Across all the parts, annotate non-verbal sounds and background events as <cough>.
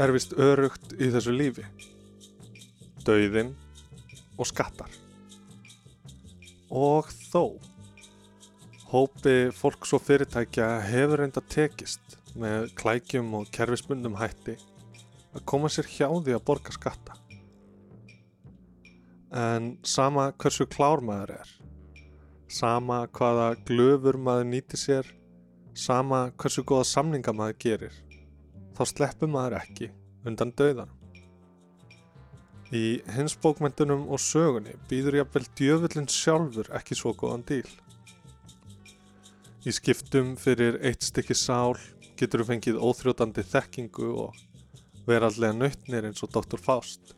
Er vist örugt í þessu lífi. Dauðin og skattar. Og þó. Hópi fólks og fyrirtækja hefur reynda tekist með klækjum og kerfismundum hætti að koma sér hjá því að borga skatta. En sama hversu klár maður er, sama hvaða glöfur maður nýti sér, sama hversu góða samninga maður gerir, þá sleppur maður ekki undan döðan. Í hinsbókmentunum og sögunni býður jafnvel djöfullin sjálfur ekki svo góðan díl. Í skiptum fyrir eitt stykki sál getur þú fengið óþrjótandi þekkingu og verallega nautnir eins og Dr. Faust.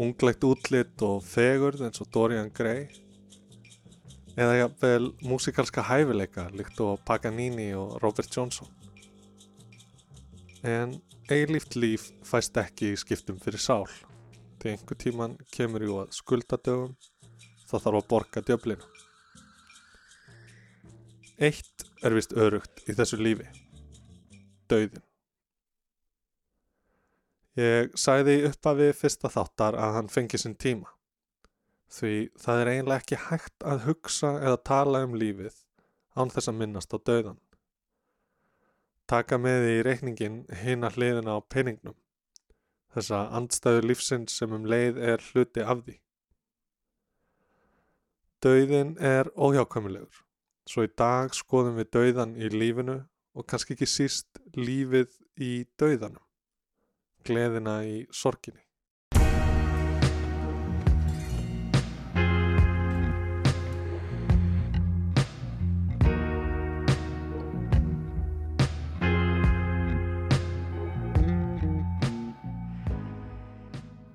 Ungleitt útlitt og fegurð eins og Dorian Gray. Eða jafnvel músikalska hæfileika líkt og Paganini og Robert Johnson. En eilíft líf fæst ekki í skiptum fyrir sál. Þegar einhver tíman kemur jú að skuldadögum þá þarf að borga djöflinu. Eitt er vist örugt í þessu lífi. Dauðin. Ég sæði í upphafi fyrsta þáttar að hann fengi sinn tíma. Því það er eiginlega ekki hægt að hugsa eða tala um lífið án þess að minnast á dauðan. Taka með í reikningin hina hliðina á peningnum. Þessa andstæðu lífsins sem um leið er hluti af því. Dauðin er óhjákvæmulegur. Svo í dag skoðum við dauðan í lífinu og kannski ekki síst lífið í dauðanum. Gleðina í sorginni.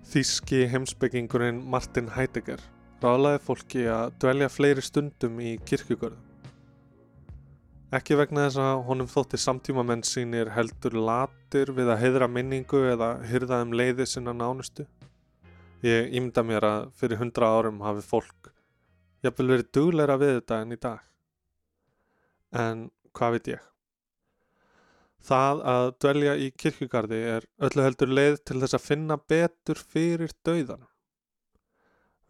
Þíski heimsbyggingurinn Martin Heidegger ráðlaði fólki að dvelja fleiri stundum í kirkjugörðum. Ekki vegna þess að honum þótti samtíma menn sínir heldur latir við að heidra minningu eða hyrða um leiði sinna nánustu. Ég ímda mér að fyrir hundra árum hafi fólk jafnvel verið dugleira við þetta en í dag. En hvað veit ég? Það að dvelja í kirkjugarði er öllu heldur leið til þess að finna betur fyrir dauðan.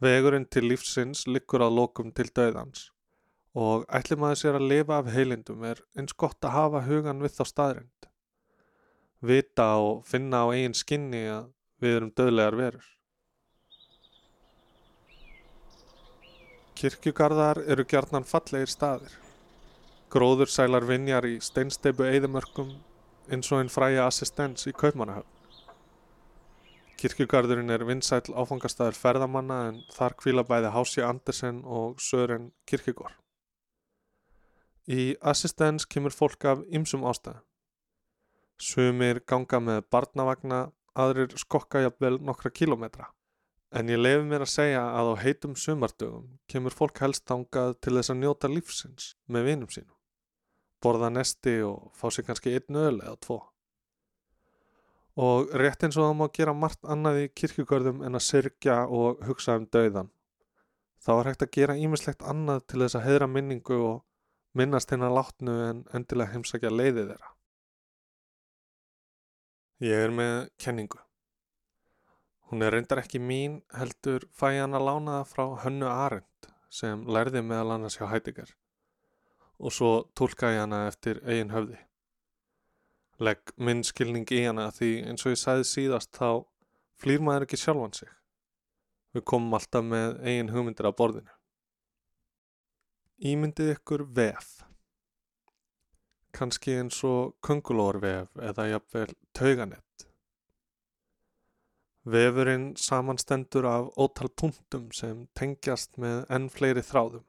Vegurinn til lífsins liggur að lokum til dauðans og ætli maður sér að lifa af heilindum er eins gott að hafa hugan við þá staðrind. Vita og finna á eigin skinni að við erum döðlegar verur. Kirkjugarðar eru gjarnan fallegir staðir. Gróður sælar vinjar í steinsteipu eðimörkum eins og einn fræja assistens í Kaupmannahöfn. Kirkjugarðurinn er vinsæl áfangastæður ferðamanna en þar kvíla bæði Hási Andersen og Sören Kirkegård. Í assistens kemur fólk af ymsum ástæðum. Sumir ganga með barnavagna, aðrir skokka jafnvel nokkra kílometra. En ég lefi mér að segja að á heitum sumardögum kemur fólk helst tangað til þess að njóta lífsins með vinum sínum. Borða nesti og fá sér kannski einn öl eða tvo. Og rétt eins og það má gera margt annað í kirkjugörðum en að syrkja og hugsa um dauðan. Þá er hægt að gera ímislegt annað til þess að heidra minningu og minnast hennar látnu en endilega heimsækja leiði þeirra. Ég er með kenningu. Hún er reyndar ekki mín heldur fæ hann að lána það frá Hönnu Arendt sem lærði meðal annars hjá Heidegger og svo tólka ég hana eftir eigin höfði. Legg minn skilning í hana því eins og ég sæði síðast þá flýr maður ekki sjálfan sig. Við komum alltaf með eigin hugmyndir á borðinu. Ímyndið ykkur vef. Kanski eins og kungulórvef eða jafnvel tauganett. Vefurinn samanstendur af ótal punktum sem tengjast með enn fleiri þráðum.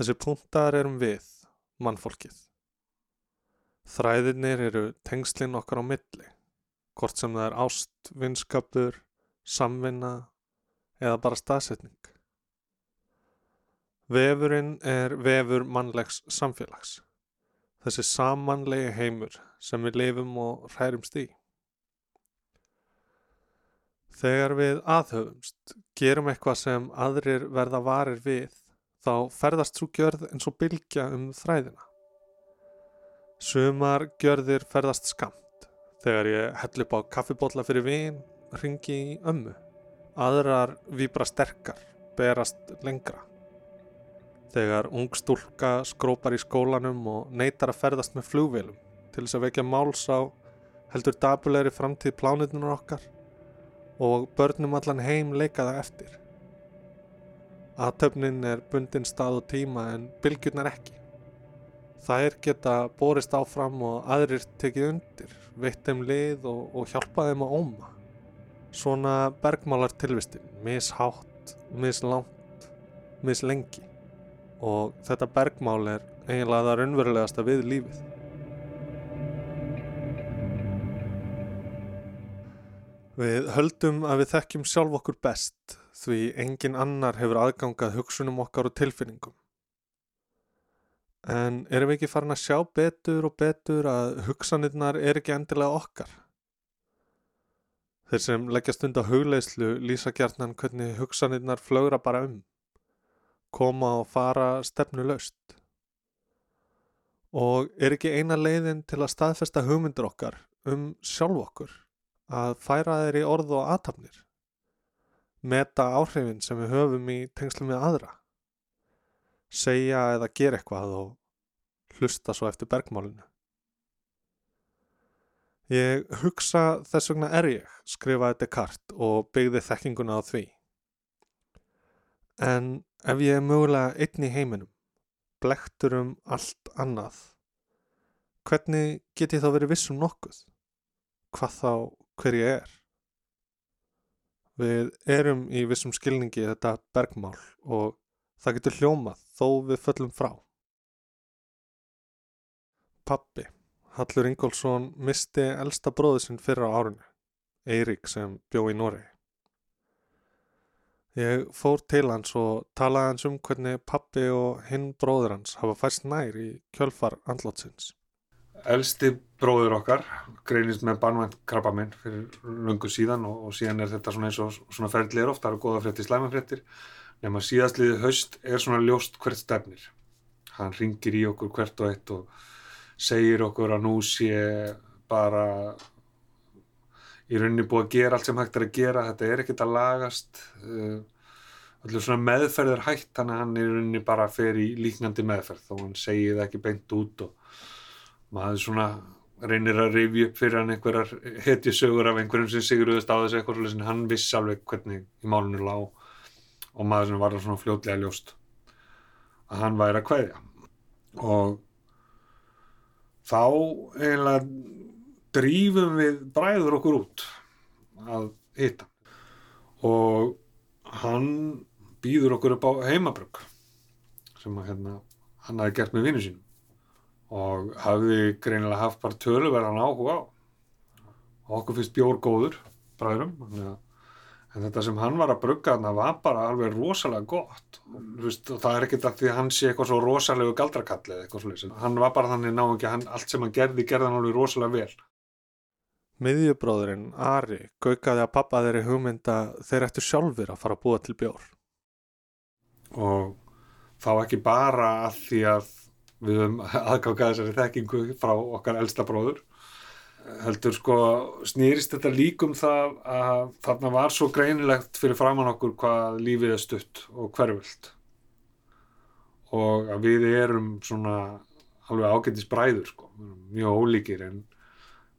Þessi punktar erum við, mannfólkið. Þræðinir eru tengslinn okkar á milli, hvort sem það er ást, vinskapur, samvinna eða bara staðsetning. Vefurinn er vefur mannlegs samfélags. Þessi samanlegi heimur sem við lifum og hærumst í. Þegar við aðhöfumst, gerum eitthvað sem aðrir verða varir við, þá ferðast svo gjörð eins og bylgja um þræðina. Sumar gjörðir ferðast skamt. Þegar ég hell upp á kaffibotla fyrir vin, ringi í ömmu. Aðrar výbra sterkar, berast lengra. Þegar ung stúlka skrópar í skólanum og neytar að ferðast með flugvélum til þess að vekja máls á heldur dabulegri framtíð plánutunar okkar og börnum allan heim leika það eftir. Aðtöfnin er bundin stað og tíma en bylgjurnar ekki. Þær geta borist áfram og aðrir tekið undir, veitt þeim lið og, og hjálpa þeim að óma. Svona bergmálar tilvistin, mishátt, mislánt, mislengi og þetta bergmál er eiginlega það raunverulegasta við lífið. Við höldum að við þekkjum sjálf okkur best því engin annar hefur aðgangað hugsunum okkar og tilfinningum. En erum við ekki farin að sjá betur og betur að hugsanirnar er ekki endilega okkar? Þeir sem leggja stund á hugleislu lýsa gjarnan hvernig hugsanirnar flögra bara um, koma og fara stefnu laust. Og er ekki eina leiðin til að staðfesta hugmyndur okkar um sjálf okkur að færa þeir í orð og aðtapnir, meta áhrifin sem við höfum í tengslum við aðra, segja eða gera eitthvað og hlusta svo eftir bergmálinu. Ég hugsa þess vegna er ég, skrifaði Descartes og byggði þekkinguna á því. En ef ég er mögulega einn í heiminum, blektur um allt annað, hvernig get ég þá verið vissum nokkuð? Hvað þá hver ég er. Við erum í vissum skilningi þetta bergmál og það getur hljómað þó við föllum frá. Pappi, Hallur Ingólfsson, misti elsta bróðu sinn fyrra á árunni, Eirík sem bjó í Noregi. Ég fór til hans og talaði hans um hvernig pappi og hinn bróður hans hafa fæst nær í kjölfar andlótsins. Elsti bróður okkar greinist með banvænt krabba minn fyrir lungu síðan og, og síðan er þetta svona eins og svona ferðlir ofta, það eru goða fréttir, slæmafréttir nema síðastliðið haust er svona ljóst hvert stefnir. Hann ringir í okkur hvert og eitt og segir okkur að nú sé bara í rauninni búið að gera allt sem hægt er að gera þetta er ekkert að lagast allir svona meðferð er hægt þannig að hann í rauninni bara fer í líknandi meðferð þó hann segir það ekki beint út og maður svona reynir að rifja upp fyrir hann einhverjar hetjusögur af einhverjum sem sigurðust á þessu eitthvað svolítið hann vissi alveg hvernig í málunni lág og maður sem var svona fljótlega ljóst að hann væri að kvæðja og þá eiginlega drífum við bræður okkur út að hitta og hann býður okkur upp á heimabrögg sem að hérna hann hafi gert með vinnu sínum og hafði greinilega haft bara töluverðan áhuga á. Okkur finnst bjór góður bræðurum en þetta sem hann var að brugga þarna var bara alveg rosalega gott. Og, veist, og það er ekkert að því hann sé eitthvað svo rosalega galdrakall eða eitthvað slúið hann var bara þannig ná ekki, hann, allt sem hann gerði gerði hann alveg rosalega vel. Miðjubróðurinn Ari gaukaði að pappa þeirri hugmynda þeir ættu sjálfur að fara að búa til bjór. Og þá ekki bara að því að við höfum aðgákað þessari þekkingu frá okkar elsta bróður. Heldur sko snýrist þetta líkum það að þarna var svo greinilegt fyrir framann okkur hvað lífið er stutt og hverföld og að við erum svona alveg ágættis bræður sko. Mjög ólíkir en,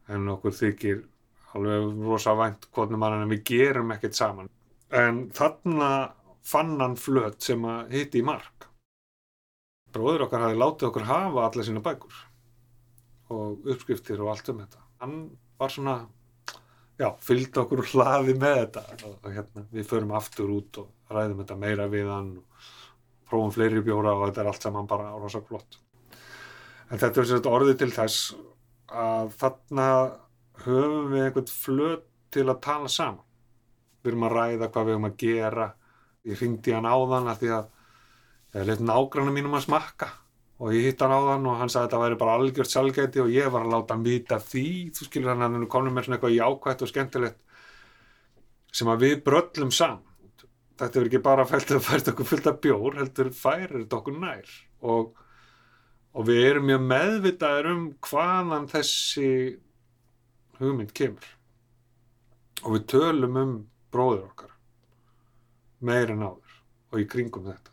en okkur þykir alveg rosa vænt hvort mann en við gerum ekkert saman. En þarna fann hann flött sem að hitti í mark bróður okkar hafi látið okkur hafa alla sína bækur og uppskriftir og allt um þetta. Hann var svona já, fylgdi okkur hlaði með þetta. Og, og hérna, við förum aftur út og ræðum þetta meira við hann og prófum fleiri bjóra og þetta er allt saman bara rosa flott en þetta er sérst orðið til þess að þarna höfum við einhvern flöt til að tala saman. Við erum að ræða hvað við erum að gera. Ég ringdi hann áðan að því að ég leitt nágrannu mínum að smakka og ég hitt hann á þann og hann sagði að þetta væri bara algjört sjálfgæti og ég var að láta hann vita því, þú skilur hann að hann komið með svona eitthvað jákvægt og skemmtilegt sem að við bröllum saman. Þetta er ekki bara fælt <laughs> að fært okkur fullt af bjór, heldur færir þetta okkur nær. Og, og við erum mjög meðvitaður um hvaðan þessi hugmynd kemur. Og við tölum um bróður okkar meir en áður og í kringum þetta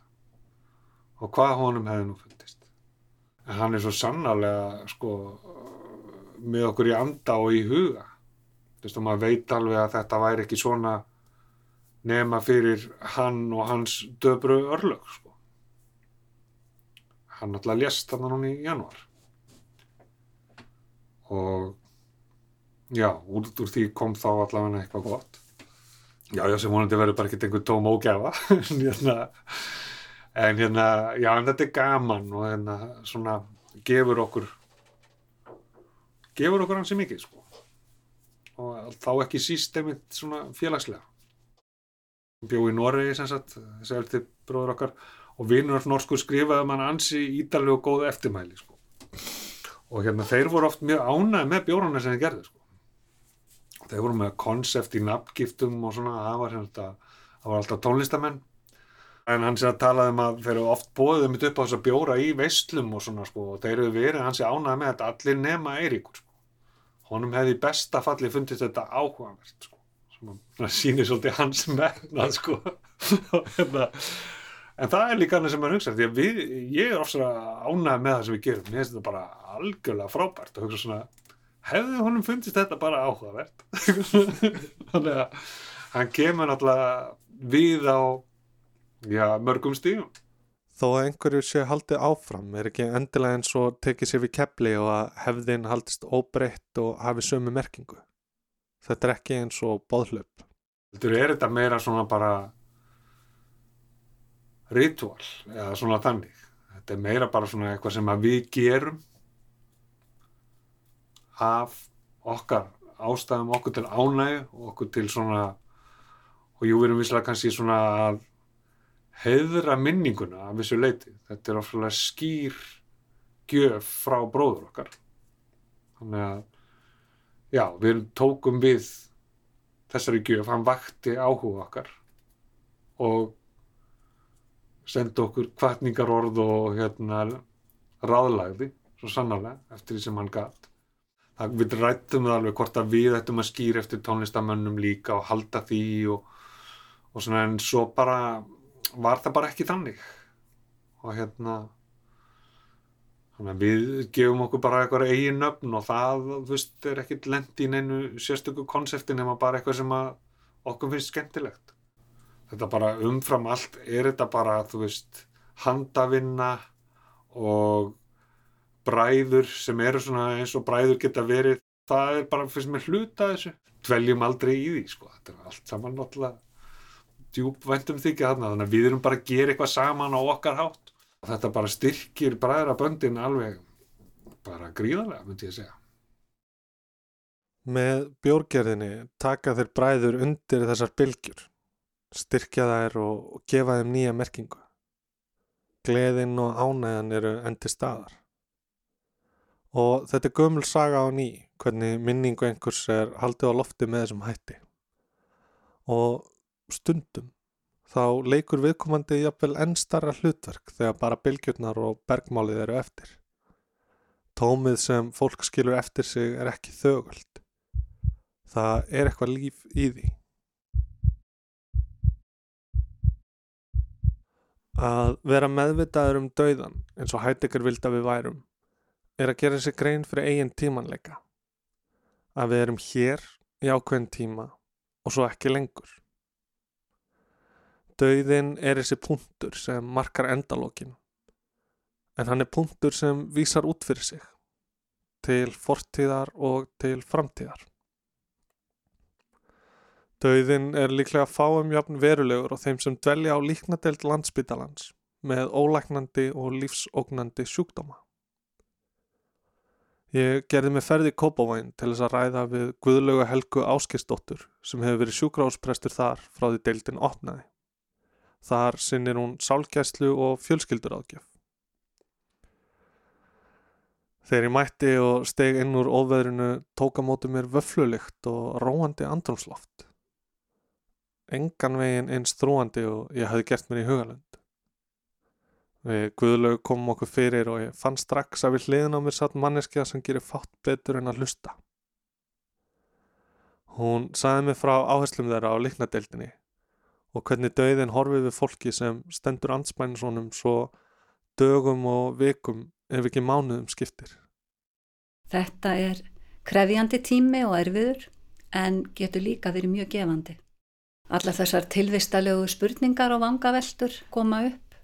og hvað honum hefði nú fundist. En hann er svo sannarlega sko með okkur í anda og í huga. Þú veist og maður veit alveg að þetta væri ekki svona nema fyrir hann og hans döbru örlög sko. Hann alltaf lést þarna núna í januar og já, út úr því kom þá allavega eitthvað gott. Já, já, sem vonandi verður bara ekkert einhver tóm ógæfa <laughs> en hérna en hérna, já en þetta er gaman og hérna svona gefur okkur gefur okkur hansi mikið sko. Og þá ekki síst einmitt svona félagslega. Bjóð í Noregi sem sagt eldi bróður okkar og vinnur norsku skrifaði mann ansi ídalegu og góð eftirmæli sko. Og hérna þeir voru oft mjög ánæði með bjórnarna sem þeir gerði sko. Þeir voru með konsept í nafngiftum og svona það var, hérna, það var alltaf tónlistamenn en hann sé að talaði um að þeir eru oft bóðið mitt upp á þess að bjóra í veistlum og svona sko og þeir eru verið, hann sé ánaði með þetta allir nema Eiríkur sko. Honum hefði besta falli fundist þetta áhugavert sko sem sýnir svolítið hans megnað sko. <laughs> Hérna, en það er líka hann sem maður hugsa því að við, ég er ofsar ánaði með það sem við gerum, mér finnst þetta bara algjörlega frábært og hugsa svona hefði honum fundist þetta bara áhugavert? <laughs> Þannig að hann kemur náttúrulega við á já, mörgum stígum. Þó að einhverju sé haldið áfram er ekki endilega eins og tekið sér við kepli og að hefðin haldist óbreytt og hafi sömu merkingu. Þetta er ekki eins og bóðhlaup. Þetta er þetta meira svona bara ritual eða svona þannig. Þetta er meira bara svona eitthvað sem við gerum af okkar ástæðum okkur til ánæg og okkur til svona og jú, við erum visslega kannski svona að heiðra minninguna af þessu leiti. Þetta er ofsalega skýr gjöf frá bróður okkar. Þannig að, já, við tókum við þessari gjöf, hann vakti áhuga okkar og sendi okkur kvartningar orð og hérna ráðlagði, svo sannarlega, eftir því sem hann gætt. Við rættum það alveg hvort að við ættum að skýra eftir tónlistamönnum líka og halda því og, og svona en svo bara var það bara ekki þannig. Og hérna við gefum okkur bara eitthvað eigin nöfn og það veist, er ekkit lend í neinu sérstöku konsepti nema bara eitthvað sem okkur finnst skemmtilegt. Þetta bara umfram allt er þetta bara þú veist handavinna og bræður sem eru svona eins og bræður geta verið. Það er bara fyrst með hluta þessu. Dveljum aldrei í því sko. Þetta er allt saman náttúrulega djúbvæntum þykja þarna þannig að við erum bara að gera eitthvað saman á okkar hátt. Og þetta bara styrkir bræðra böndin alveg bara gríðarlega myndi ég segja. Með bjórgerðinni taka þeir bræður undir þessar bylgjur styrkja þær og gefa þeim nýja merkingu. Gleðin og ánæðan eru endi staðar. Og þetta er gömul saga á ný hvernig minningu einhvers er haldið á lofti með þessum hætti. Og stundum þá leikur viðkomandi jafnvel enn starra hlutverk þegar bara bylgjurnar og bergmálið eru eftir. Tómið sem fólk skilur eftir sig er ekki þögult. Það er eitthvað líf í því. Að vera meðvitaður um dauðan eins og hættikar vild að við værum er að gera sér grein fyrir eigin tímanleika. Að við erum hér í ákveðin tíma og svo ekki lengur. Dauðin er þessi punktur sem markar endalókin en hann er punktur sem vísar út fyrir sig til fortíðar og til framtíðar. Dauðin er líklega fáum jafn verulegur og þeim sem dvelja á líknadelt landsbytalans með ólæknandi og lífsógnandi sjúkdóma. Ég gerði mig ferði í Kópavæn til þess að ræða við Guðlauga Helgu Áskistóttur sem hefur verið sjúkrásprestur þar frá því deildin opnaði. Þar sinnir hún sálgæslu og fjölskyldur ágjöf. Þegar ég mætti og steg inn úr óveðrinu tóka mótið mér vöflulikt og róandi andrumsloft. Engan veginn eins þrúandi og ég hafi gert mér í hugalund. Við Guðlaug komum okkur fyrir og ég fann strax að við hliðin á mér satt manneskja sem gerir fátt betur en að hlusta. Hún saði mig frá áherslum þeirra á liknadeildinni og hvernig dauðin horfið við fólki sem stendur ansmæninsónum svo dögum og vikum ef ekki mánuðum skiptir. Þetta er krefjandi tími og erfiður en getur líka verið mjög gefandi. Alla þessar tilvistalögu spurningar og vangaveltur koma upp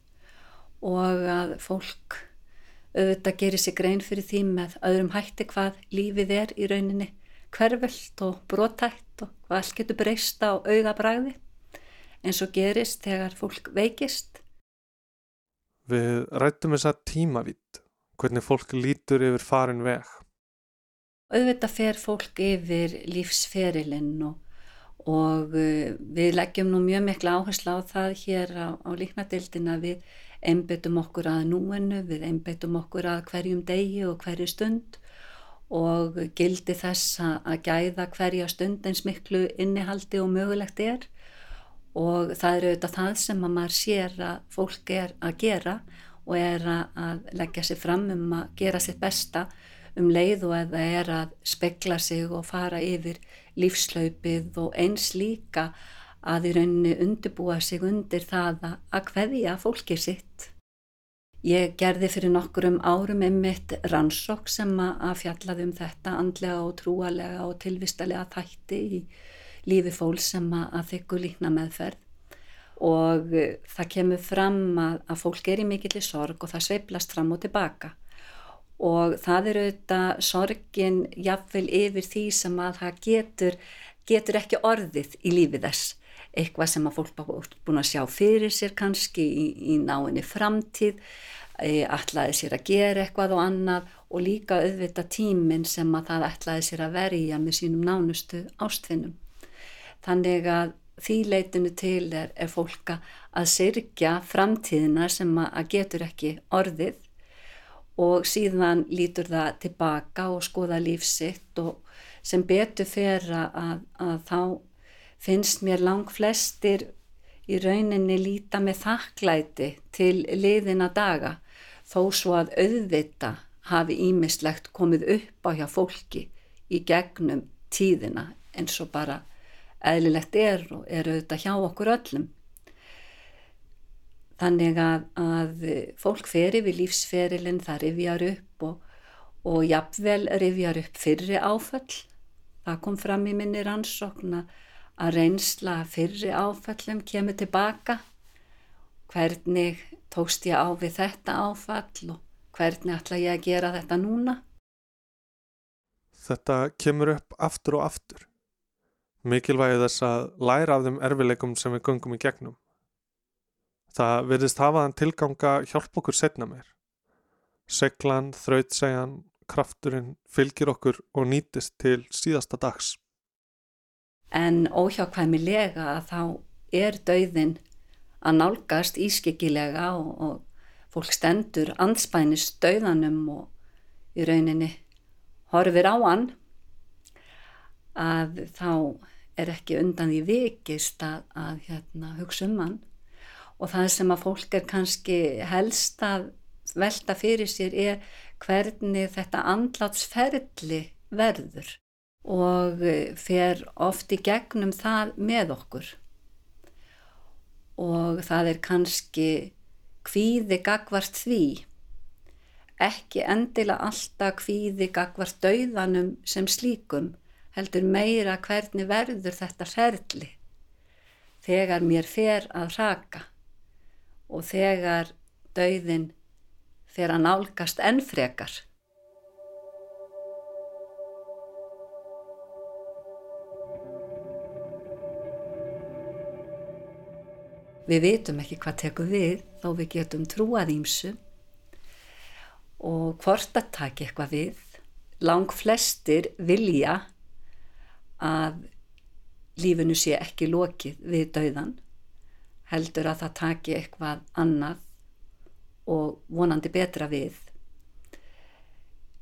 og að fólk auðvitað gerir sig grein fyrir því með öðrum hætti hvað lífið er í rauninni hverföld og brotætt og hvað allt getur breyst á auðabræði eins og gerist þegar fólk veikist. Við rættum þess að tímavitt hvernig fólk lítur yfir farin veg. Auðvitað fer fólk yfir lífsferilinn og, og uh, við leggjum nú mjög mikla áherslu á það hér á, á líknadildina við einbyttum okkur að núinu, við einbyttum okkur að hverjum degi og hverju stund og gildi þess að gæða hverja stund eins miklu innihaldi og mögulegt er og það er auðvitað það sem að maður sér að fólk er að gera og er að leggja sér fram um að gera sitt besta um leið og eða er að spekla sig og fara yfir lífslaupið og eins líka að í rauninni undirbúa sig undir það að hveðja fólkið sitt. Ég gerði fyrir nokkurum árum einmitt rannsók sem að fjallaði um þetta andlega og trúalega og tilvistalega þætti í lífi fólk sem að þykku líkna meðferð. Og eh, það kemur fram að, að fólk er í mikillir sorg og það sveiplast fram og tilbaka. Og það eru þetta sorgin jafnvel yfir því sem að það getur, getur ekki orðið í lífið þess. Eitthvað sem að fólk búin að sjá fyrir sér kannski í, í náinni framtíð ætlaði e, sér að gera eitthvað og annað og líka auðvita tíminn sem að það ætlaði sér að verja með sínum nánustu ástfinnum þannig að því leitinu til er, er fólka að syrkja framtíðina sem að getur ekki orðið. Og síðan lítur það tilbaka og skoða lífsitt og sem betur fer að, að þá finnst mér lang flestir í rauninni líta með þakklæti til liðina daga þó svo að auðvita hafi ímislegt komið upp á hjá fólki í gegnum tíðina eins og bara eðlilegt er og er auðvitað hjá okkur öllum. Þannig að, að fólk fer yfir lífsferilinn, það rifjar upp og, og jafnvel rifjar upp fyrri áföll. Það kom fram í minni rannsókn að reynsla fyrri áföllum kemur tilbaka. Hvernig tókst ég á við þetta áfall og hvernig ætla ég að gera þetta núna? Þetta kemur upp aftur og aftur mikilvægi þess að læra af þeim erfileikum sem við gungum í gegnum. Það verðist hafaðan tilganga hjálp okkur setna meir. Seglan, þrautsegjan, krafturinn fylgir okkur og nýtist til síðasta dags. En óhjákvæmilega þá er dauðin að nálgast ískikilega og, og fólk stendur anspænist dauðanum og í rauninni horfir á hann að þá er ekki undan því vikist að, að hérna, hugsa um hann. Og það sem að fólk er kannski helst að velta fyrir sér er hvernig þetta andlatsferðli verður og fer oft í gegnum það með okkur. Og það er kannski kvíði gagvart því ekki endilega alltaf kvíði gagvart dauðanum sem slíkum heldur meira hvernig verður þetta ferli þegar mér fer að raka og þegar dauðin fer að nálgast ennfrekar. við vitum ekki hvað tekur við þó við getum trúað ímsu og hvort að taka eitthvað við lang flestir vilja að lífinu sé ekki lokið við dauðan heldur að það taki eitthvað annað og vonandi betra við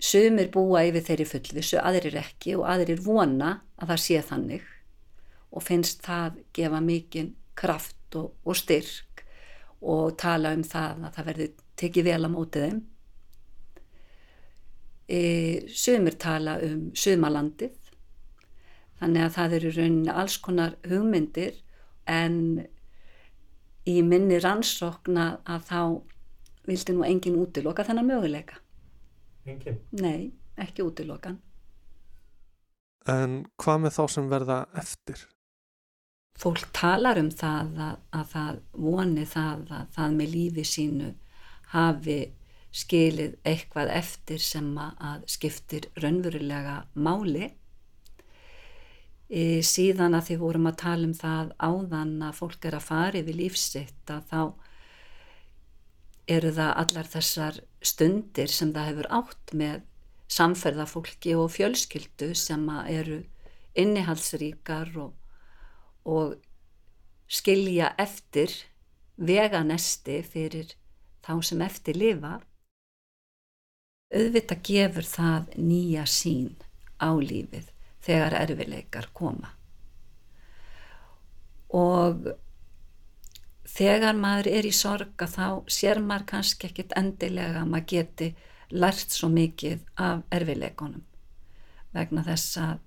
Sumir búa yfir þeirri fullvisu, aðrir ekki og aðrir vona að það sé þannig og finnst það gefa mikinn kraft og, og styrk og tala um það að það verði tekið vel á mótið þeim. E, sumir tala um sumalandið, þannig að það eru rauninni alls konar hugmyndir en í minni rannsókna að þá vildi nú engin útiloka þennan möguleika. Engin? Nei, ekki útilokan. En hvað með þá sem verða eftir? Fólk talar um það að, að það voni það að það með lífi sínu hafi skilið eitthvað eftir sem að skiptir raunverulega máli. Í síðan að því vorum að tala um það áðan að fólk er að fara yfir lífsitt að þá eru það allar þessar stundir sem það hefur átt með samferðafólki og fjölskyldu sem eru innihaldsríkar og, og skilja eftir veganesti fyrir þá sem eftir lifa. Auðvitað gefur það nýja sín á lífið þegar erfileikar koma. Og þegar maður er í sorga þá sér maður kannski ekkit endilega að maður geti lært svo mikið af erfileikonum vegna þess að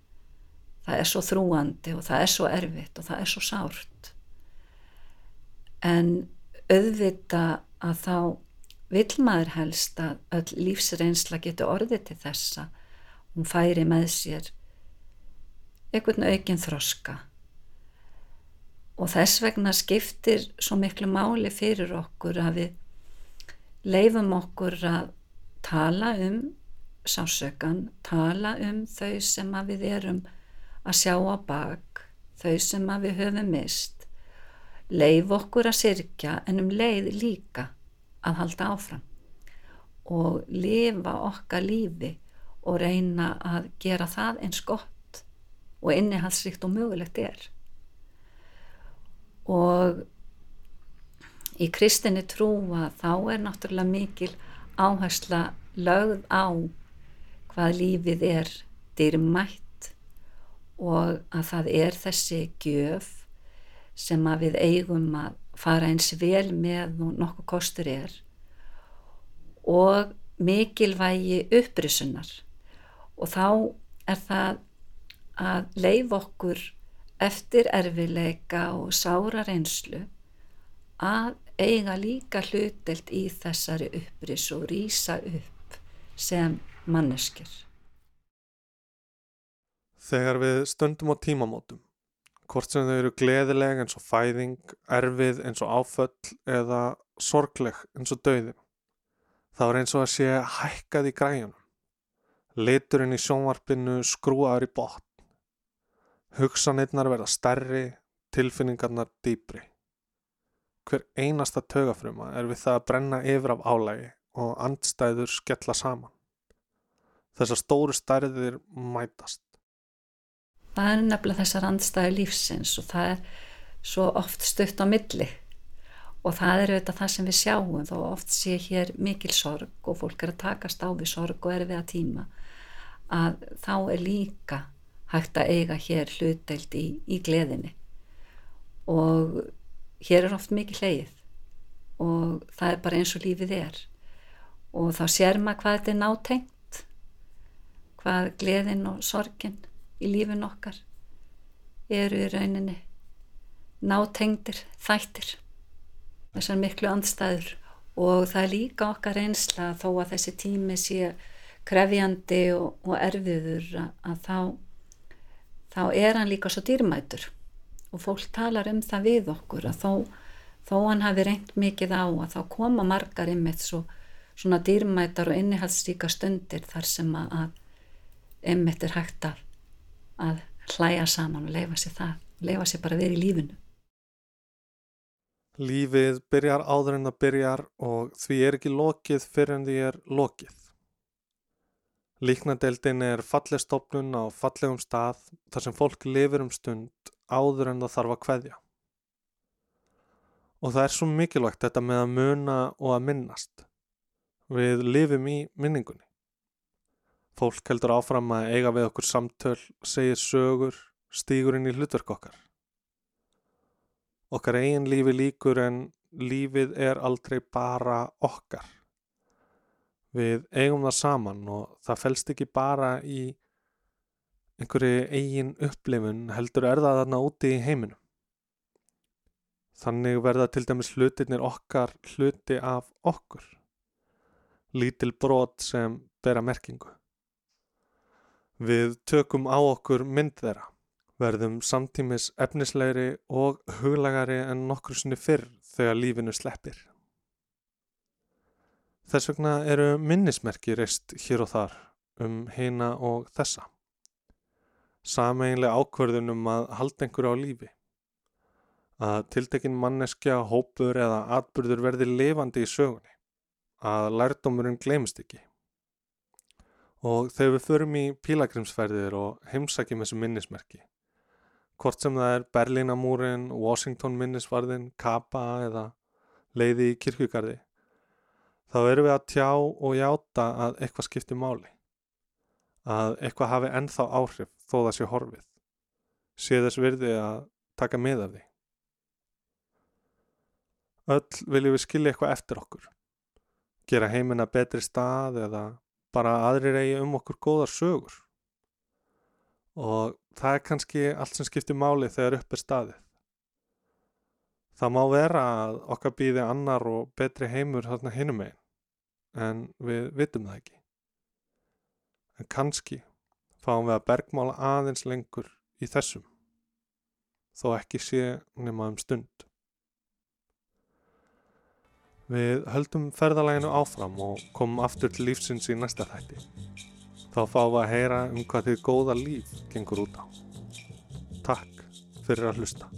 það er svo þrúandi og það er svo erfitt og það er svo sárt en auðvita að þá vil maður helst að öll lífsreynsla getur orðið til þessa hún færi með sér einhvern aukinn þroska. Og þess vegna skiptir svo miklu máli fyrir okkur að við leifum okkur að tala um sásökan, tala um þau sem að við erum að sjá á bak, þau sem að við höfum mist, leif okkur að sirkja en um leið líka að halda áfram. Og lifa okkar lífi og reyna að gera það eins gott og innihalsrikt og mögulegt er. Og í kristinni trúa þá er náttúrulega mikil áhersla lögð á hvað lífið er dyrmætt og að það er þessi gjöf sem að við eigum að fara eins vel með og nokkuð kostur er og mikilvægi upprisunar. Og þá er það að leif okkur eftir erfileika og sára reynslu að eiga líka hlutelt í þessari uppris og rýsa upp sem manneskir. Þegar við stöndum á tímamótum, hvort sem þau eru gleðileg eins og fæðing, erfið eins og áföll eða sorgleg eins og dauðin, þá er eins og að sé hækkað í græjunum. Liturinn í sjónvarpinu skrúaður í botn Hugsanirnar verða stærri, tilfinningarnar dýbri. Hver einasta tögafruma er við það að brenna yfir af álægi og andstæður skella saman. Þessar stóru stærðir mætast. Það er nefnilega þessar andstæðu lífsins og það er svo oft stutt á milli og það er auðvitað það sem við sjáum þó oft sé hér mikil sorg og fólk er að takast á við sorg og er við að tíma að þá er líka hægt að eiga hér hlutdeild í, í gleðinni. Og hér er oft mikið hleyið og það er bara eins og lífið er. Og þá sér maður hvað þetta er nátengt hvað gleðin og sorgin í lífin okkar eru í rauninni nátengdir þættir. Þessar miklu andstæður. Og það er líka okkar einsla þó að þessi tími sé krefjandi og, og erfiður að, að þá þá er hann líka svo dýrmætur og fólk talar um það við okkur að þó, þó hann hafi reynd mikið á að þá koma margar ymmið svo, svona dýrmætar og innihaldsríka stundir þar sem að ymmið er hægt að, að hlæja saman og leifa sér það, leifa sér bara verið í lífinu. Lífið byrjar áður en það byrjar og því er ekki lokið fyrir en því er lokið. Líknadeildin er falleg stofnun á fallegum stað þar sem fólk lifir um stund áður en það þarf að kveðja. Og það er svo mikilvægt þetta með að muna og að minnast. Við lifum í minningunni. Fólk heldur áfram að eiga við okkur samtöl, segir sögur, stígur inn í hlutverk okkar. Okkar eigin lífi líkur en lífið er aldrei bara okkar. Við eigum það saman og það felst ekki bara í einhverju eigin upplifun heldur er það þarna úti í heiminum. Þannig verða til dæmis hlutirnir okkar hluti af okkur. Lítil brot sem bera merkingu. Við tökum á okkur mynd þeirra, verðum samtímis efnislegri og huglegari en nokkur sinni fyrr þegar lífinu sleppir. Þess vegna eru minnismerki reist hér og þar um heina og þessa. Sameinlega ákverðunum að halda einhverju á lífi. Að tiltekin manneskja, hópur eða atbyrður verði lifandi í sögunni. Að lærdómurinn glemist ekki. Og þegar við förum í pílagrimsferðir og heimsækjum þessu minnismerki, hvort sem það er Berlínamúrin, Washington minnisvarðin, Kappa eða leiði í kirkugarði, þá erum við að tjá og játa að eitthvað skiptir máli. Að eitthvað hafi ennþá áhrif þó það sé horfið. Sé þess virði að taka með af því. Öll viljum við skilja eitthvað eftir okkur. Gera heimina betri stað eða bara aðrir eigi um okkur góðar sögur. Og það er kannski allt sem skiptir máli þegar upp er staðið. Það má vera að okkar býði annar og betri heimur þarna hinum einn, en við vitum það ekki. En kannski fáum við að bergmála aðeins lengur í þessum, þó ekki sé nema um stund. Við höldum ferðalæginu áfram og komum aftur til lífsins í næsta þætti. Þá fáum við að heyra um hvað þið góða líf gengur út á. Takk fyrir að hlusta.